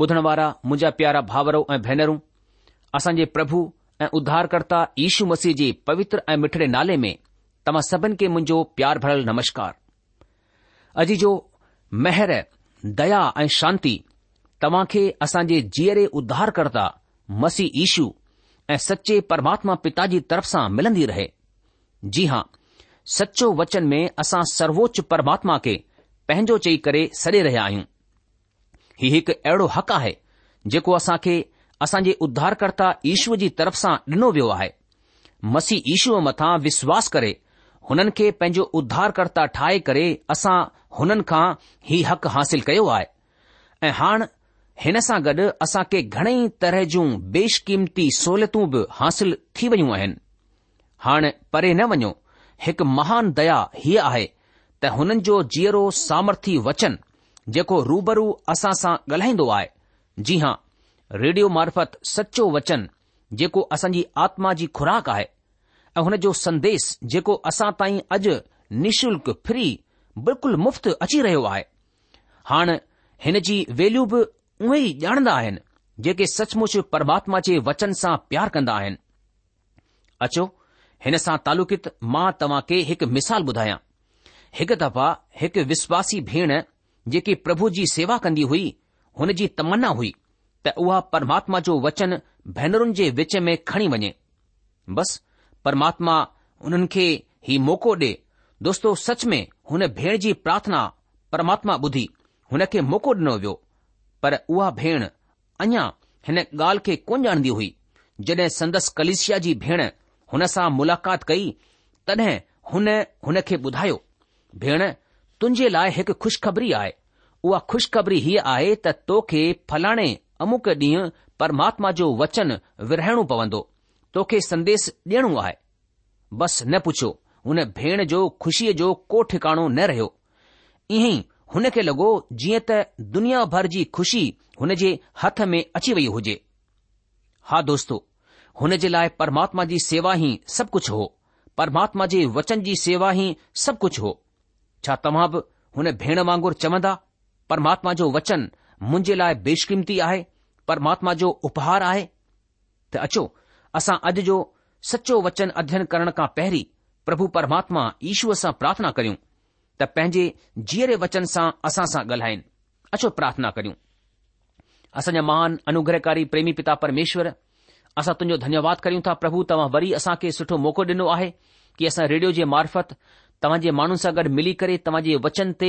ॿुधण वारा मुंहिंजा प्यारा भावरो ऐं भेनरूं असांजे प्रभु ऐं उद्धारकर्ता ईशू मसीह जे पवित्र ऐं मिठड़े नाले में तव्हां सभिनि खे मुंहिंजो प्यार भरियलु नमस्कार अॼ जो महर दया ऐं शांती तव्हां खे असांजे जीअरे उद्धारकर्ता मसीह ईशू ऐं सचे परमात्मा पिता जी तरफ़ सां मिलंदी रहे जी हां सचो वचन में असां सर्वोच्च परमात्मा खे पंहिंजो चई करे सरे रहिया आहियूं ही हिकु अहिड़ो हक़ आहे जेको असां खे असांजे उद्धारकर्ता उधारकर्ता जी तरफ़ सां ॾिनो वियो आहे मसीह ईशूअ मथां विश्वास करे हुननि खे पंहिंजो उद्धारकर्ता ठाहे करे असां हुननि खां ही हक़ हासिल कयो आहे ऐं हाणे हिन सां गॾु असां खे घणेई तरह जूं बेशकीमती सहूलियतूं बि हासिल थी वियूं आहिनि हाणे परे न वञो हिकु महान दया हीअ आहे त हुननि जो जीअरो सामर्थी वचन जेको रूबरू असां सां ॻाल्हाईंदो आहे जी हां रेडियो मार्फत सचो वचन जेको असांजी आत्मा जी खुराक आहे ऐं हुन जो संदेस जेको असां ताईं अॼु निशुल्क फ्री बिल्कुलु मुफ़्त अची रहियो आहे हाणे हिन जी वैल्यू बि उहे ई ॼाणंदा आहिनि जेके सचमुच परमात्मा जे वचन सां प्यार कंदा आहिनि अचो हिन सां तालुकित मां तव्हां खे हिकु मिसाल ॿुधायां हिकु दफ़ा हिकु विश्वासी भेण जेकी प्रभु जी सेवा कंदी हुई हुन जी तमन्ना हुई त उहा परमात्मा जो वचन भेनरुनि जे विच में खणी वञे बस परमात्मा हुननि खे ही मौक़ो ॾे दोस्तो सच में हुन भेण जी प्रार्थना परमात्मा ॿुधी हुन खे मौको ॾिनो वियो पर उहा भेण अञा हिन ॻाल्हि खे कोन ॼाणंदी हुई जॾहिं संदसि कलेशिया जी भेण हुन सां मुलाक़ात कई तॾहिं हुन हुन खे ॿुधायो भेण तुंहिंजे लाइ हिकु खु़शखबरी आहे उहा खु़शख़री हीअ आहे त तोखे फलाणे अमुक ॾींहुं परमात्मा जो वचन विरहणो पवंदो तोखे संदेस ॾियणो आहे बस न पुछो हुन भेण जो खु़शीअ जो को ठिकाणो न रहियो ईअं ई हुन खे लॻो जीअं त दुनिया भर जी खु़शी हुन जे हथ में अची वई हुजे हा दोस्तो हुन जे लाइ परमात्मा जी सेवा ई सभु कुझु हो परमात्मा जे वचन जी सेवा ई सभु कुझु हो छा तव्हां बि हुन भेण वांगुर चवंदा परमात्मा जो वचन मुंहिंजे लाइ बेशकीमती आहे परमात्मा जो उपहार आहे त अचो असां अॼु जो सचो वचन अध्ययन करण खां पहिरीं प्रभु परमात्मा ईश्वर सां प्रार्थना करियूं त पंहिंजे जीअरे वचन सां असां सां ॻाल्हाइनि अचो प्रार्थना करियूं असांजा महान अनुग्रहकारी प्रेमी पिता परमेश्वर असां तुंजो धन्यवाद करियूं था प्रभु तव्हां वरी असांखे सुठो मौक़ो ॾिनो आहे की असां रेडियो जे मार्फत तव्हां जे माण्हुनि सां गॾु मिली करे तव्हां जे वचन ते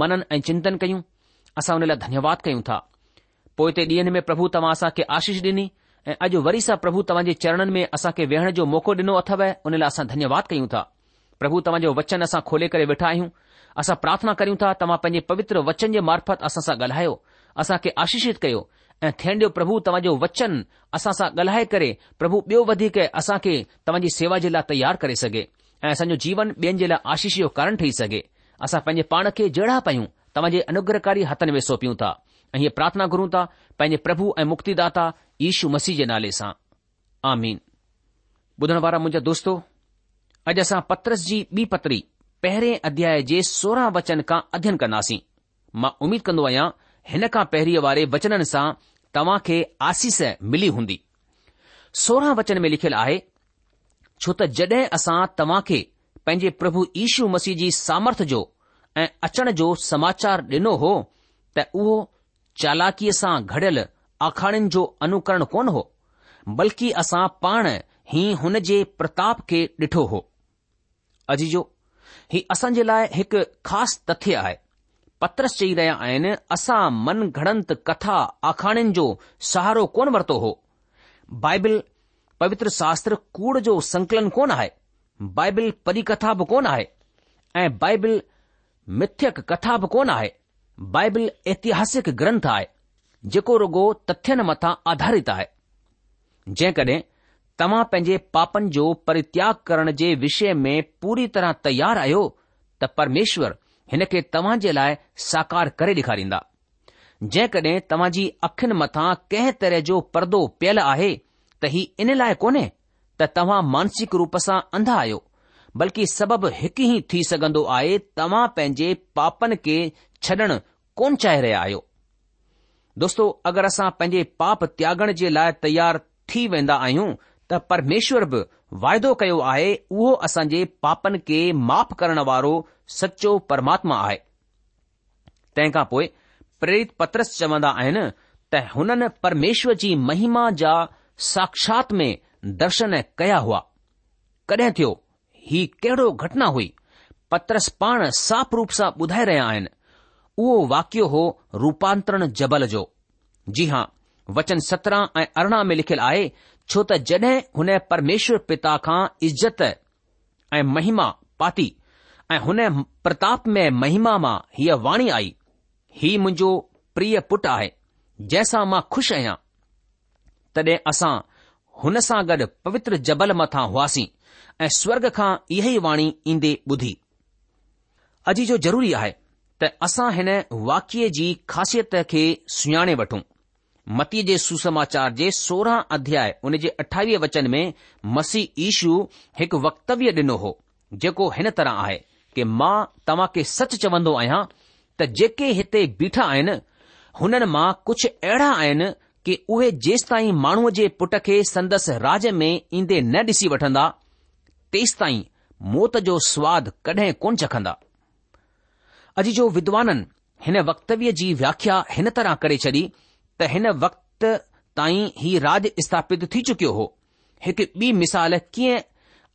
मनन ऐं चिंतन कयूं असां हुन लाइ धन्यवाद कयूं था पोइ ते ॾींहनि में प्रभु तव्हां असांखे आशीष ॾिनी ऐं अॼु वरी सां प्रभु तव्हां जे चरणनि में असांखे वेहण जो मौक़ो ॾिनो अथव उन लाइ असां धन्यवाद कयूं था प्रभु तव्हां जो वचन असां खोले करे वेठा आहियूं असां प्रार्थना करियूं था तव्हां पंहिंजे पवित्र वचन जे मार्फत असां सां ॻाल्हायो असांखे आशीषित कयो ऐं थेन ॾियो प्रभु तव्हां जो वचन असां सां ॻाल्हाए करे प्रभु ॿियो वधीक असां खे तव्हांजी सेवा जे लाइ तयारु करे सघे ऐं असांजो जीवन ॿियनि जे लाइ आशीष जो कारण ठही सघे असां पंहिंजे पाण खे जहिड़ा पयूं जे अनुग्रहकारी हथनि में सौंपियूं था ऐं हीअ प्रार्थना घुरूं था पंहिंजे प्रभु ऐं मुक्तिदाता ईशू मसीह जे नाले सां आमीन ॿुधण वारा मुंहिंजा दोस्तो अॼु असां पत्रस जी ॿी पत्री पहिरें अध्याय जे सोरहं वचन खां अध्ययन कंदासीं मां उमीद कन्दो आहियां हिन खां पहिरीं वारे वचननि सां तव्हां खे आसीस मिली हूंदी सोरहं वचन में लिखियलु आहे छो त जड॒हिं असां तव्हां खे पंहिंजे प्रभु ईशू मसीह जी सामर्थ जो ऐं अचण जो समाचार ॾिनो हो त उहो चालाकीअ सां घड़ियल आखाणियुनि जो अनुकरण कोन हो बल्कि असां पाण ई हुन जे प्रताप खे ॾिठो हो अजी जो ही असां जे लाइ हिकु ख़ासि तथ्य आहे पत्रस चई रहिया आहिनि असां मन घणंत कथा आखाणियुनि जो सहारो कोन वरितो हो बाइबिल पवित्र शास्त्र कूड़ जो संकलन कोन आहे बाइबिल परिकथा बि कोन आहे ऐं बाइबिल मिथ्यक कथा बि कोन आहे बाइबिल ऐतिहासिक ग्रंथ आहे जेको रुगो तथ्यनि मथां आधारित आहे जेकॾहिं तव्हां पंहिंजे पापनि जो परित्याग करण जे विषय में पूरी तरह तयार आहियो त परमेश्वर हिन खे तव्हां जे लाइ साकार करे ॾेखारींदा जेकॾहिं तव्हां जी अखियुनि मथां कंहिं तरह जो परदो पियल आहे त ही इन लाइ कोन्हे त तव्हां मानसिक रूप सां अंधा आहियो बल्कि सबबु हिकु ई थी सघंदो आहे तव्हां पंहिंजे पापनि खे छॾण कोन चाहे रहिया आहियो दोस्तो अगरि असां पंहिंजे पाप त्यागण जे लाइ तयार थी वेंदा आहियूं त परमेश्वर बि वाइदो कयो आहे उहो असां जे पापनि खे माफ़ करण वारो सचो परमात्मा आहे तंहिंखां पोइ प्रेरित पत्रस चवंदा आहिनि त हुननि परमेश्वर जी महिमा जा साक्षात में दर्शन कया हुआ कॾहिं थियो ही कहिड़ो घटना हुई पत्रस पाण साफ़ रूप सां ॿुधाए रहिया आहिनि उहो वाक्य हो रूपांतरण जबल जो जी हां वचन सत्रहं ऐं अरिड़हं में लिखियलु आहे छो त जड॒हिं हुन परमेश्वर पिता खां इज़त ऐं महिमा पाती ऐं हुन प्रताप में महिमा मां हीअ वाणी आई ही मुंहिंजो प्रिय पुटु आहे जंहिंसां मां खु़शि आहियां तॾहिं असां हुन सां गॾु पवित्र जबल मथां हुआसीं ऐं स्वर्ग खां इहा ई वाणी ईंदे ॿुधी अॼु जो ज़रूरी आहे त असां हिन वाक्य जी ख़ासियत खे सुञाणे वठूं मतीअ जे सुसमाचार जे सोरहं अध्याय उन जे अठावीह वचन में मसीह ईशू हिकु वक्तव्य ॾिनो हो जेको हिन तरह आहे कि मां तव्हां खे सच चवंदो आहियां त जेके हिते बीठा आहिनि हुननि मां कुझु अहिड़ा आहिनि की उहेेंस ताईं माण्हूअ जे पुट खे संदसि राज में ईंदे न ॾिसी वठंदा तेस मौत जो सवादु कॾहिं कोन चखंदा अॼ जो विद्वाननि हिन वक्तव्य जी व्याख्या हिन तरह करे छॾी त हिन वक़्त ताईं हीउ राॼ स्थापित थी चुकियो हो हिकु ॿी मिसाल कीअं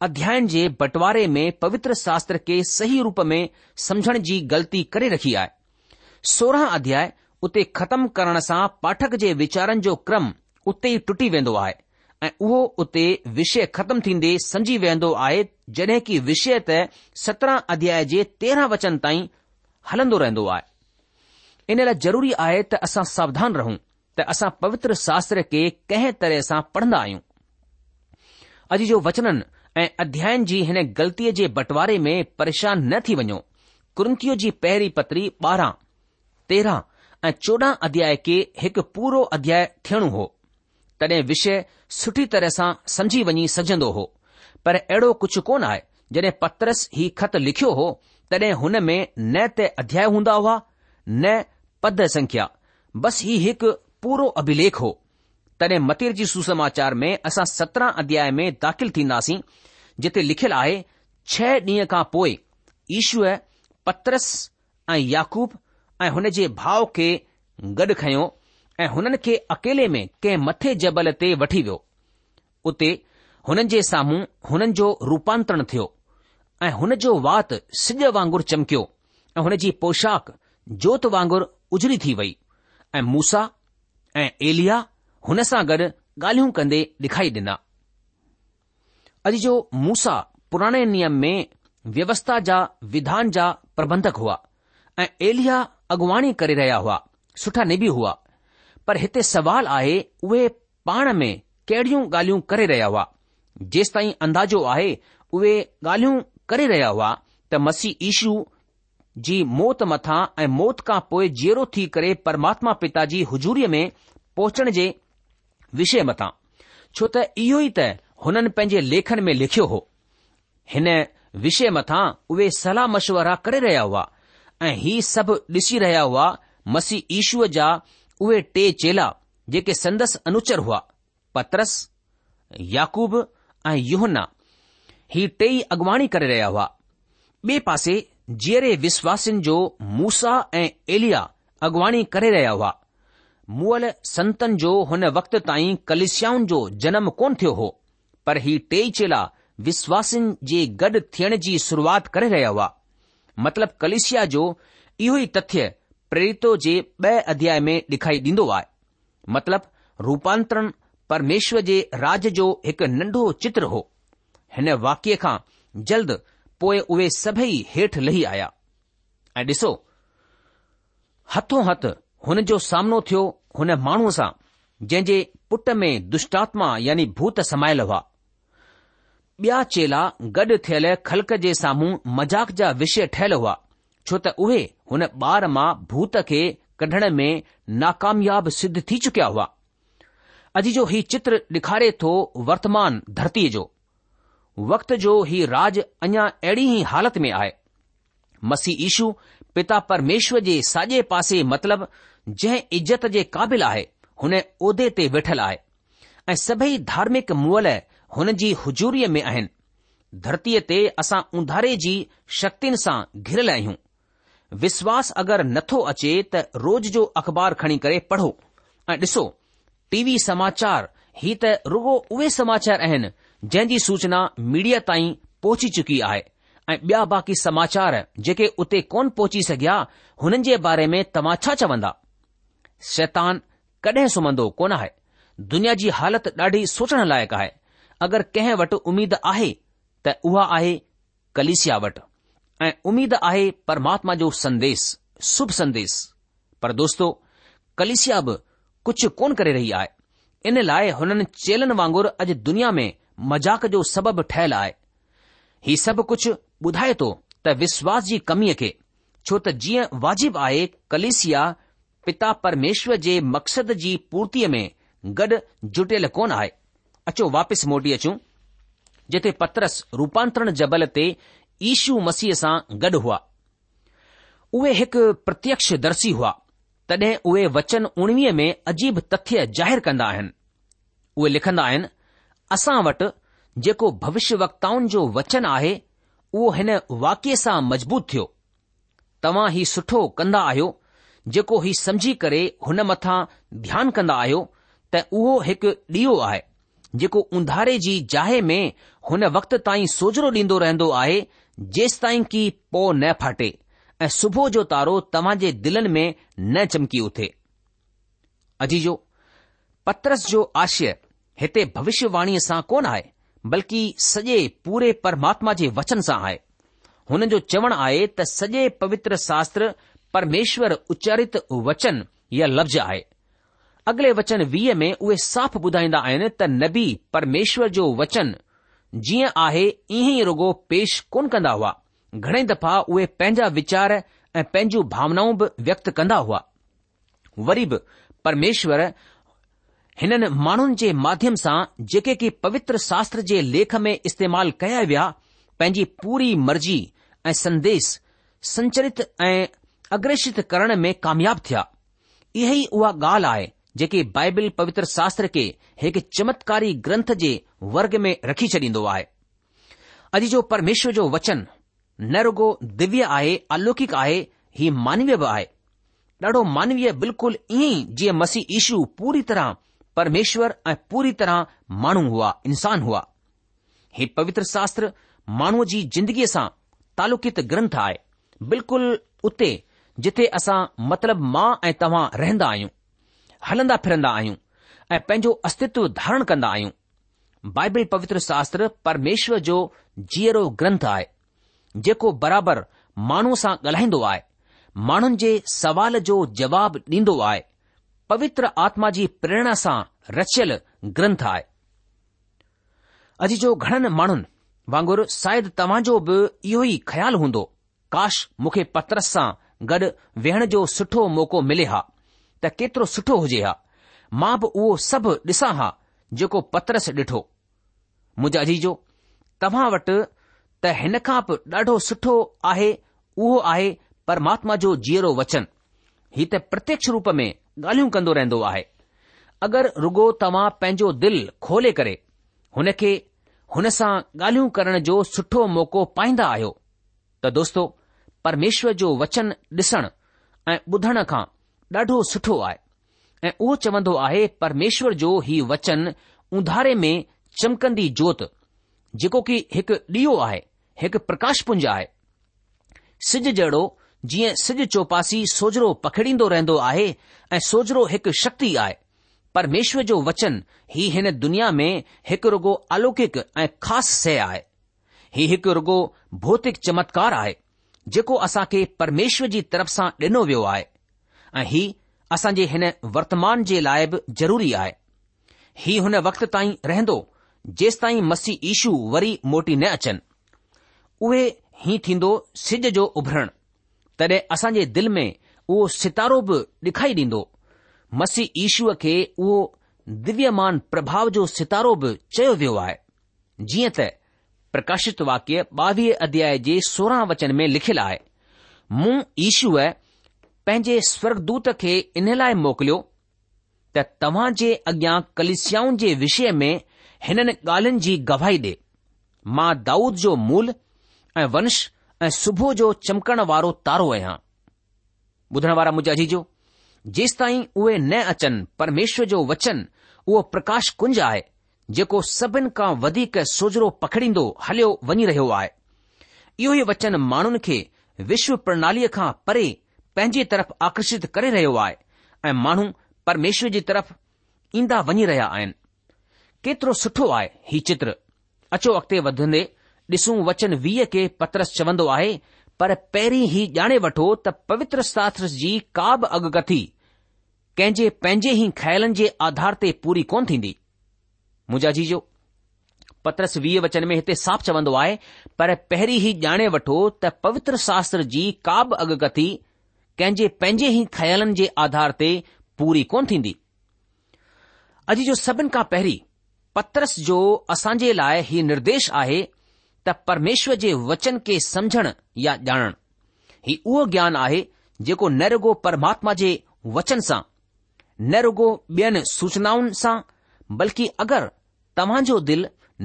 अध्यायन जे बंटवारे में पवित्र शास्त्र खे सही रूप में सम्झण जी ग़लती करे रखी आहे अध्याय उते ख़तमु करण सां पाठक जे वीचारनि जो क्रम उते ई टुटी वेंदो आहे ऐं उहो उते विषय ख़तमु थींदे सम्झी वेंदो आहे जड॒हिं की विषय त सत्रहं अध्याय जे तेरहं वचन ताईं हलंदो रहंदो आहे इन लाइ ज़रूरी आहे त असां सावधान रहूं त असां पवित्र शास्त्र खे कंहिं तरह सां पढ़ंदा आहियूं अॼु जो वचन ऐं अध्ययन जी हिन ग़लतीअ जे बंटवारे में परेशान न थी वञो कुंतीअ जी पहिरीं पत्री ॿारहं तेरहं ऐं चोॾहं अध्याय खे हिकु पूरो अध्याय थियणो हो तॾहिं विषय सुठी तरह सां समझी वञी सघजंदो हो पर अहिड़ो कुझु कोन आहे जॾहिं पत्रस ही ख़त लिखियो हो तॾहिं हुन में न त अध्याय हूंदा हुआ न पद संख्या बस ही हिकु पूरो अभिलेख हो तॾहिं मतीर जी सुसमाचार में असां सत्रहं अध्याय में दाख़िल थींदासीं जिते लिखियलु आहे छह ॾींहं खां पोइ ईश्व पत्रस ऐं याकूब ऐं हुन जे भाउ खे गॾु खयो ऐं हुननि खे अकेले में कंहिं मथे जबल ते वठी वियो उते हुननि जे साम्हूं हुननि जो रूपांतरण थियो ऐं हुन जो वात सिज वांगुर चमकियो ऐं हुन जी पोशाक जोत वांगुर उजरी थी वई ऐं मूसा ऐं एलिया हुन सां गॾु ॻाल्हियूं कंदे ॾेखाई ॾिना अॼु जो मूसा पुराणे नियम में व्यवस्था जा विधान जा प्रबंधक हुआ ऐं एलिया अॻुवाणी करे रहिया हुआ सुठा निबी हुआ पर हिते सवाल आहे उहे पाण में कहिड़ियूं ॻाल्हियूं करे रहिया हुआ जेस ताईं अंदाज़ो आहे उहे ॻाल्हियूं करे रहिया हुआ त मसीह ईशू जी मौत मथा ऐं मौत खां पोइ जीअरो थी करे परमात्मा पिता जी हुजूरीअ में पहुचण जे विषय मथां छो त इहो ई त हुननि पंहिंजे लेखन में लिखियो हो हिन विषय मथां उहे सलाह मशवरा करे रहिया हुआ ऐं हीउ सभु ॾिसी रहिया हुआ मसी ईशूअ जा उहे टे चेला जेके संदसि अनुचर हुआ पतरस याकूब ऐं युहना ही टेई अॻुवाणी करे रहिया हुआ ॿिए पासे जीअरे विश्वासिन जो मूसा ऐं एलिया अॻुवाणी करे रहिया हुआ मुअल संतन जो हुन वक़्त ताईं कलिश्याऊन जो जनम कोन थियो हो पर ही टेई चेला विश्वासिन जे गॾु थियण जी शुरूआति करे रहिया हुआ मतिलब कलिशिया जो इहो ई तथ्य प्रेरितो जे ब॒ अध्याय में डे॒खाई ॾींदो आहे मतिलब रूपांतरण परमेश्वर जे राज जो हिकु नंढो चित्र हो हिन वाक्य खां जल्द पोइ उहे सभई हेठि लही आया ऐं डि॒सो हथो हथ हुन जो सामनो थियो हुन माण्हूअ सां जंहिं जे पुट में दुष्टात्मा यानी भूत समायल हुआ ॿिया चेला गॾु थियलु खलक जे साम्हूं मज़ाक जा विषय ठहियलु हुआ छो त उहे हुन ॿार मां भूत खे कढण में नाकामयाब सिद्ध थी चुकिया हुआ अॼु जो हीउ चित्र ॾेखारे थो वर्तमान धरतीअ जो वक़्त जो हीउ राज अञा अहिड़ी ई हालति में आहे मसी ईशू पिता परमेश्वर जे साॼे पासे मतिलबु जंहिं इज़त जे क़ाबिल आहे हुन उहिदे ते वेठल आहे ऐं सभई धार्मिक हुन जी हुजूरीअ में आहिनि धरतीअ ते असां उंधारे जी शक्तियुनि सां घिरयल आहियूं विश्वास अगरि नथो अचे त रोज़ जो अख़बार खणी करे पढ़ो ऐं ॾिसो टी वी समाचार ही त रुगो उहे समाचार आहिनि जंहिं जी सूचना मीडिया ताईं पहुची चुकी आहे ऐं ॿिया बाक़ी समाचार जेके उते कोन पहुची सघिया हुननि जे बारे में तव्हां छा चवंदा शैतान कडहिं सुम्हंदो कोन आहे दुनिया जी हालत ॾाढी सोचण लाइक़ु आहे अगर कंहिं वटि उमीद आहे त उहा आहे कलिसिया वटि ऐं उमीद आहे परमात्मा जो संदेस शुभ संदेस पर दोस्तो कलिसिया बि कुझु कोन करे रही आहे इन लाइ हुननि चेलनि वांगुरु अॼु दुनिया में मज़ाक जो सबबु ठहियलु आहे हीउ सभु कुझु ॿुधाए थो त विश्वास जी कमीअ खे छो त जीअं वाजिबु आहे कलिसिया पिता परमेश्वर जे मक़्सद जी पूर्तिअ में गॾु जुटियल कोन आहे अचो वापसि मोटी अचूं जिथे पत्रस रूपांतरण जबल ते ईशू मसीह सां गॾु हुआ उहे हिकु प्रत्यक्ष दर्शी हुआ तॾहिं उहे वचन उणिवीह में अजीब तथ्य ज़ाहिर कंदा आहिनि उहे लिखंदा आहिनि असां वटि जेको भविष्य वक्ताउनि जो वचन आहे उहो हिन वाक्य सां मज़बूत थियो तव्हां ही सुठो कंदा आहियो जेको ही समझी करे हुन मथां ध्यानु कंदा आहियो त उहो हिकु ॾीओ आहे जेको उंधारे जी जाहे में हुन वक़्त ताईं सोजरो ॾींदो रहंदो आहे जेस ताईं की पो न फाटे ऐं सुबुह जो तारो तव्हांजे दिलनि में न चमकी उथे अजीजो पत्रस जो आशय हिते भविष्यवाणीअ सां कोन आहे बल्कि सॼे पूरे परमात्मा जे वचन सां आहे हुन जो चवणु आहे त सॼे पवित्र शास्त्र परमेश्वर उचारित वचन या लफ़्ज़ आहे अॻिले वचन वीह में उहे साफ़ ॿुधाईंदा आहिनि त नबी परमेश्वर जो वचन जीअं आहे ईअं ई रुगो पेश कोन कंदा हुआ घणेई दफ़ा उहे पंहिंजा वीचार ऐं पंहिंजूं भावनाऊं बि व्यक्त कंदा हुआ वरी बि परमेश्वर हिननि माण्हुनि जे माध्यम सां जेके की पवित्र शास्त्र जे लेख में इस्तेमाल कया विया पंहिंजी पूरी मर्ज़ी ऐं संदेस संचरित ऐं अग्रेषित करण में कामयाब थिया इहा ई उहा ॻाल्हि आहे जेके बाइबिल पवित्र शास्त्र के हिकु चमत्कारी ग्रंथ जे वर्ग में रखी छॾींदो आहे अॼु जो परमेश्वर जो वचन नेहरगो दिव्य आहे अलौकिक आहे ही मानवय बि आहे ॾाढो मानवीअ बिल्कुलु ईअं ई जीअं मसीह ईशू पूरी तरह परमेश्वर ऐं पूरी तरह माण्हू हुआ इंसान हुआ ही पवित्र शास्त्र माण्हूअ जी जिंदगीअ सां तालुकित ग्रंथ आहे बिल्कुलु उते जिथे असां मतिलब मां ऐं तव्हां रहंदा आहियूं हलंदा फिरंदा आहियूं ऐं पंहिंजो अस्तित्व धारण कंदा आहियूं बाइबल पवित्र शास्त्र परमेश्वर जो जीअरो ग्रंथ आहे जेको बराबरि माण्हूअ सां ॻाल्हाईंदो आहे माण्हुनि जे सवाल जो जवाब ॾींदो आहे पवित्र आत्मा जी प्रेरणा सां रचियल ग्रंथ आहे अॼु जो घणनि माण्हुनि वांगुरु शायदि तव्हांजो बि इहो ई ख़्यालु हूंदो काश मूंखे पत्रस सां गॾु वेहण जो सुठो मौको मिले हा त केतिरो सुठो हुजे हा मां बि उहो सभु ॾिसां हा जेको पतरस ॾिठो मुंहिंजा अजीजो तव्हां वटि त हिन खां बि ॾाढो सुठो आहे उहो आहे परमात्मा जो जीअरो वचन ही त प्रत्यक्ष रूप में ॻाल्हियूं कंदो रहंदो आहे अगरि रुगो तव्हां पंहिंजो दिल खोले करे हुन खे हुन सां ॻाल्हियूं करण जो सुठो मौक़ो पाईंदा आहियो त दोस्तो परमेश्वर जो वचन ॾिसण ऐं ॿुधण खां ॾाढो सुठो आहे ऐं उहो चवंदो आहे परमेश्वर जो ही वचन उंधारे में चमकंदी जोत जेको की हिकु ॾीओ आहे हिकु प्रकाश पुंज आहे सिॼ जहिड़ो जीअं सिॼु चौपासी सोजरो पखिड़ींदो रहंदो आहे ऐं सोजरो हिकु शक्ति आहे परमेश्वर जो वचन ही हिन दुनिया में हिकु रुगो अलौकिक ऐं ख़ासि शइ आहे ही हिकु रुगो भौतिक चमत्कार आहे जेको असां खे परमेश्वर जी तरफ़ सां ॾिनो वियो आहे ऐं ही असां जे हिन वर्तमान जे लाइ बि ज़रूरी आहे ही हुन वक़्त ताईं रहंदो जेसि ताईं मसीह ईशू वरी मोटी न अचनि उहे ही थींदो सिज जो उभरण तॾहिं असां जे दिल में उहो सितारो बि डिखाई ॾींदो मसीह ईशूअ खे उहो दिव्यमान प्रभाव जो सितारो बि चयो वियो आहे जीअं त प्रकाशित वाक्य ॿावीह अध्याय जे सोरहं वचन में लिखियलु आहे मूं ईशूअ पंहिंजे स्वर्गदूत खे इन लाइ मोकिलियो त तव्हां जे अॻियां कलिस्याऊं जे विषय में हिननि ॻाल्हियुनि जी गवाही ॾे मां दाऊद जो मूल ऐं वंश ऐं सुबुह जो चमकण वारो तारो आहियां ॿुधण वारा मुंहिंजा जी जेसि ताईं उहे न अचनि परमेश्वर जो वचन उहो प्रकाश कुंज आहे जेको सभिनि खां वधीक सोजरो पखड़ींदो हलियो वञी रहियो आहे इहो ई वचन माण्हुनि खे विश्व प्रणालीअ खां परे पंहिंजे तरफ़ आकर्षित करे रहियो आहे ऐं माण्हू परमेश्वर जी तरफ़ ईंदा वञी रहिया आहिनि केतिरो सुठो आहे ही चित्र अचो अॻिते वधंदे ॾिसूं वचन वीह के पत्रस चवंदो आहे पर पहिरीं ई ॼाणे वठो त पवित्र शास्त्र जी का बि अगकथी कंहिं पंहिंजे ई ख्यालनि जे आधार ते पूरी कोन थींदी मुजाजी जो पत्रस वीह वचन में हिते साफ़ु चवंदो आहे पर पहिरीं ही ॼाणे वठो त पवित्र शास्त्र जी का बि अगकथी कंहिंजे पंहिंजे ई ख्यालनि जे आधार ते पूरी कोन थींदी अॼु जो सभिनि खां पहिरीं पत्रस जो असांजे लाइ ही निर्देश आहे त परमेश्वर जे वचन खे समझण या ॼाणण ही उहो ज्ञान आहे जेको न रुगो परमात्मा जे वचन सां न रुगो ॿियनि सूचनाउनि सां बल्कि अगरि तव्हांजो जो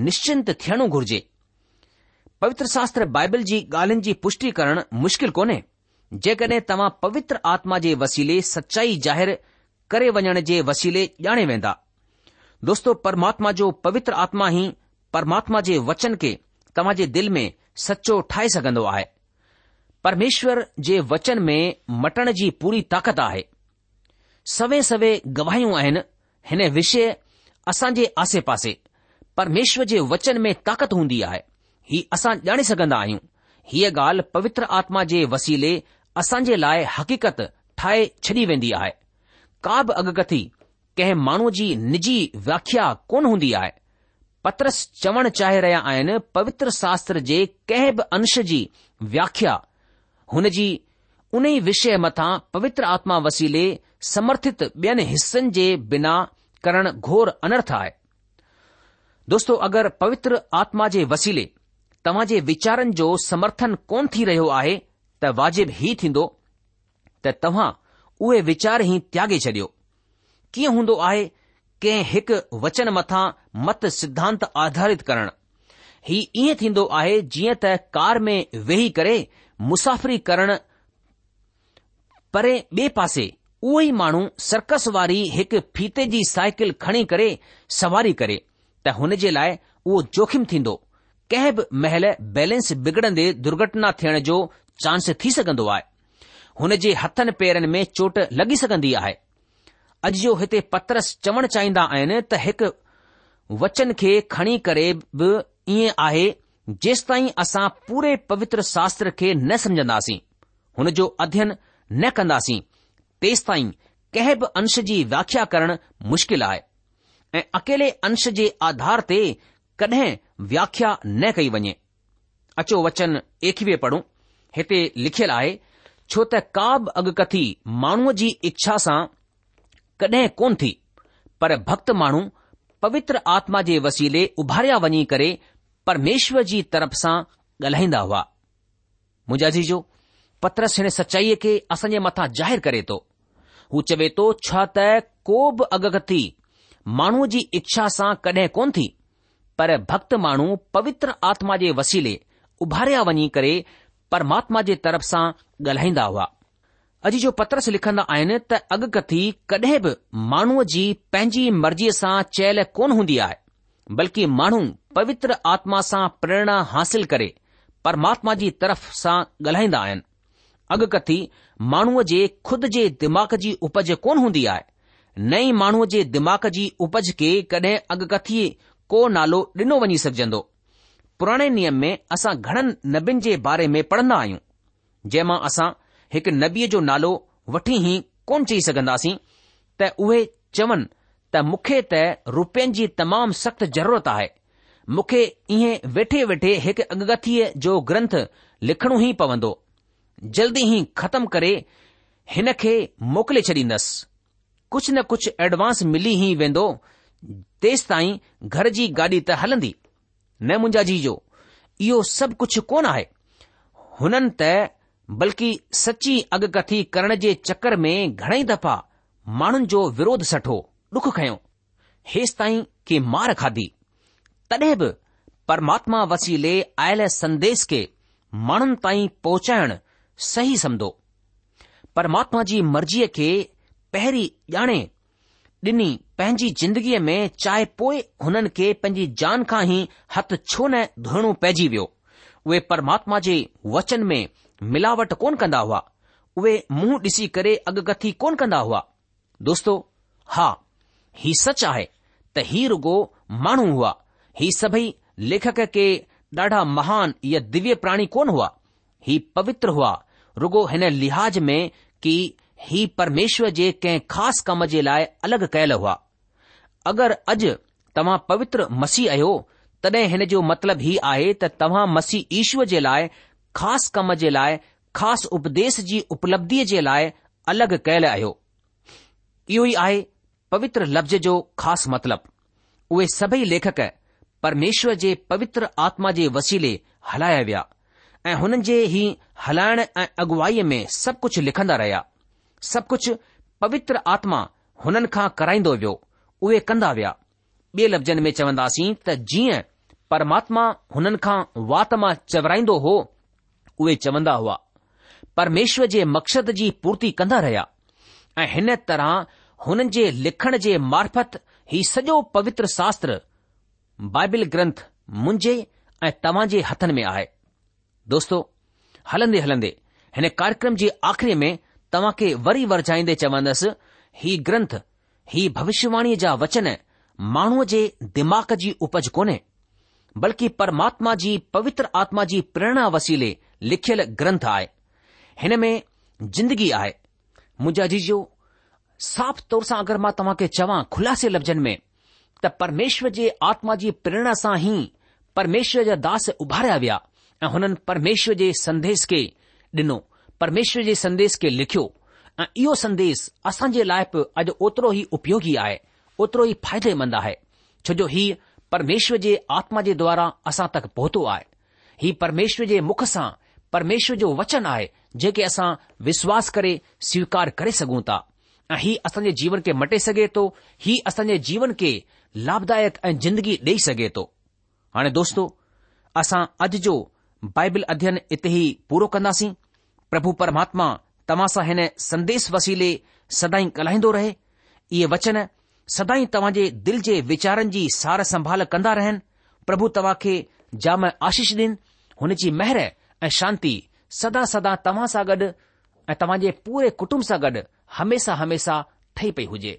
निश्चिंत थियणो घुर्जे पवित्र शास्त्र बाइबल जी ॻाल्हियुनि जी पुष्टि करणु मुश्किल कोन्हे जेकॾहिं तव्हां पवित्र आत्मा जे वसीले सचाई ज़ाहिर करे वञण जे वसीले ॼाणे वेंदा दोस्तो परमात्मा जो पवित्र आत्मा ई परमात्मा जे वचन खे तव्हां जे दिल में सचो ठाहे सघंदो आहे परमेश्वर जे वचन में मटण जी पूरी ताक़त आहे सवे सवे गवाहियूं आहिनि हिन विषय असां जे आसे पासे परमेश्वर जे वचन में ताक़त हूंदी आहे ही असां ॼाणे सघंदा आहियूं हीअ ॻाल्हि पवित्र आत्मा जे वसीले असांजे लाइ हक़ीक़त ठाहे छॾी वेंदी आहे का बि अगकथी कंहिं माण्हूअ जी निजी व्याख्या कोन हूंदी आहे पत्रस चवणु चाहे रहिया आहिनि पवित्र शास्त्र जे कंहिं बि अंश जी व्याख्या हुनजी उन ई विषय मथां पवित्र आत्मा वसीले समर्थित ॿियनि हिस्सनि जे बिना करणु घोर अनर्थ आहे दोस्तो अगरि पवित्र आत्मा जे वसीले तव्हां जे विचारनि जो समर्थन कोन थी रहियो आहे त वाजिब ई थींदो त तव्हां उहे वीचार ई त्यागे छडि॒यो कीअं हूंदो आहे कंहिं हिकु वचन मथां मत सिद्धांत आधारित करणु ही ईअं थींदो आहे जीअं त कार में वेही करे मुसाफ़िरी करण परे बे पासे उहो ई माण्हू सर्कस वारी हिकु फीते जी साइकिल खणी करे सवारी करे त हुन जे लाइ उहो जोखिम थींदो कंहिं बि महिल बैलेंस बिगड़ंदे दुर्घटना थियण जो चांस थी सघंदो आहे हुन जे हथनि पेरनि में चोट लॻी सघंदी आहे अॼु जो हिते पत्रस चवणु चाहींदा आहिनि त हिकु वचन खे खणी करे बि ईअं आहे जेस ताईं असां पूरे पवित्र शास्त्र खे न समझंदासीं हुन जो अध्ययन न कंदासीं तेसि ताईं कंहिं बि अंश जी व्याख्या करणु मुश्किल आहे ऐं अकेले अंश जे आधार ते कॾहिं व्याख्या न कई वञे अचो वचन एकवीह पढ़ूं हिते लिखियलु आहे छो त का बि अगकथी माण्हूअ जी इच्छा सां कॾहिं कोन थी पर भक्त माण्हू पवित्र आत्मा जे वसीले उभारिया वञी करे परमेश्वर जी तरफ़ सां ॻाल्हाईंदा हुआ मुंहिंजा जीजो पत्रस हिन सचाईअ खे असांजे मथां ज़ाहिरु करे थो हू चवे थो छा त को बि अगकथी माण्हूअ जी इच्छा सां कॾहिं कोन थी पर भक्त माण्हू पवित्र आत्मा जे वसीले उभारिया वञी करे परमात्मा जे तरफ़ सां ॻाल्हाईंदा हुआ अॼु जो पत्रस लिखंदा आहिनि त अॻकथी कडहिं बि माण्हूअ जी पंहिंजी मर्ज़ीअ सां चयल कोन हूंदी आहे बल्कि माण्हू पवित्र आत्मा सां प्रेरणा हासिल करे परमात्मा जी तरफ़ सां ॻाल्हाईंदा आहिनि अॻकथी माण्हूअ जे खुद जे दिमाग़ जी उपज कोन हूंदी आहे नई माण्हूअ जे दिमाग़ जी उपज खे कड॒हिं अॻकथी को नालो ॾिनो वञी सघजंदो पुराणे नियम में असां घणनि नबियुनि जे बारे में पढ़ंदा आहियूं जंहिं मां असां हिकु नबीअ जो नालो वठी ई कोन चई सघंदासीं त उहे चवनि त मूंखे त रुपियनि जी तमामु सख़्तु ज़रूरत आहे मूंखे इएं वेठे वेठे हिकु अगगथीअ जो ग्रंथ लिखणो ई पवंदो जल्दी ई ख़तमु करे हिन खे मोकिले छॾींदसि कुझु न कुझु एडवांस मिली ई वेंदो तेसि ताईं घर जी गाॾी त हलंदी न मुंहिंजा जीजो इहो सभु कुझु कोन आहे हुननि त बल्कि सची अगकथी करण जे चकर में घणई दफ़ा माण्हुनि जो विरोध सठो डुख खयो हेसि ताईं की मार खाधी तॾहिं बि परमात्मा वसीले आयल संदेस खे माण्हुनि ताईं पहुचाइणु सही समदो परमात्मा जी मर्जीअ खे पहिरीं ॼाणे डि॒नी पंहिंजी ज़िंदगीअ में चाहे पोइ हुननि खे पंहिंजी जान खां ई हथ छो न धोइणो पइजी वियो उहे परमात्मा जे वचन में मिलावट कोन कंदा हुआ उहे मुंहुं ॾिसी करे अगकथी कोन कंदा हुआ दोस्तो हा ही सच आहे त ही रुगो माण्हू हुआ ही सभई लेखक के ॾाढा महान या दिव्य प्राणी कोन हुआ ही पवित्र हुआ रुगो हिन लिहाज में की ही परमेश्वर जे कंहिं ख़ासि कम जे लाइ अलॻि कयल हुआ अगरि अॼु तव्हां पवित्र मसीह आहियो तॾहिं हिन जो मतिलबु हीउ आहे त तव्हां मसीह ईश्वर जे लाइ ख़ासि कम जे लाइ ख़ासि उपदेश जी उपलब्धीअ जे लाइ अलॻि कयल आहियो इहो ई आहे पवित्र लफ़्ज़ जो ख़ासि मतिलबु उहे सभई लेखक परमेश्वर जे पवित्र आत्मा जे वसीले हलाया विया ऐं हुननि जे ई हलाइण ऐं अॻुवाई में सभु कुझु रहिया सभु कुझु पवित्र आत्मा हुननि खां कराईंदो वियो उहे कंदा विया ॿिए लफ़्ज़नि में चवंदासीं त जीअं परमात्मा हुननि खां वात मां चवराईंदो हो उहे चवंदा हुआ परमेश्वर जे मक़सद जी पूर्ति कंदा रहिया ऐं हिन तरह हुननि जे लिखण जे मार्फत ही सॼो पवित्र शास्त्र बाइबिल ग्रंथ मुंहिंजे ऐं तव्हां जे हथनि में आहे दोस्तो हलंदे हलंदे हिन कार्यक्रम जे आख़िरी में तव्हां खे वरी वरचाईंदे चवंदसि ही ग्रंथ ही भविष्यवाणीअ जा वचन माण्हूअ जे दिमाग़ जी उपज कोन्हे बल्कि परमात्मा जी पवित्र आत्मा जी प्रेरणा वसीले लिखियल ग्रंथ आहे हिन में जिंदगी आहे मुंहिंजा जीजो साफ़ तौर सां अगरि मां तव्हां खे चवां खुलासे लफ़्ज़नि में त परमेश्वर जे आत्मा जी प्रेरणा सां ई परमेश्वर जा दास उभारिया विया ऐं हुननि परमेश्वर जे संदेश खे ॾिनो परमेश्वर जे संदेश खे लिखियो ऐं इहो संदेश असां जे लाइ बि अॼु ओतिरो ई उपयोगी आहे ओतिरो ई फ़ाइदेमंद आहे छो जो ही परमेश्वर जे आत्मा जे द्वारा असां तक पहुतो आहे ही परमेश्वर जे मुख सां परमेश्वर जो वचन आहे जेके असां विश्वास करे स्वीकार करे सघूं था ऐं इहा असांजे जीवन खे मटे सघे थो हीअ असांजे जीवन खे लाभदायक ऐं जिंदगी ॾेई सघे थो हाणे दोस्तो असां अॼु जो बाइबल अध्यन इते ई पूरो कंदासीं प्रभु परमात्मा तव्हां सां हिन संदेस वसीले सदाई ॻाल्हाईंदो रहे इहे वचन सदाई तव्हांजे दिल जे वीचारनि जी सार संभाल कंदा रहन प्रभु तव्हां खे जाम आशीष डि॒न हुन जी महिर ऐं शांती सदा सदा तव्हां सां गॾु ऐं तव्हांजे पूरे कुटुंब सां गॾु हमेशा हमेशा ठही पई हुजे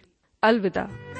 अल्दा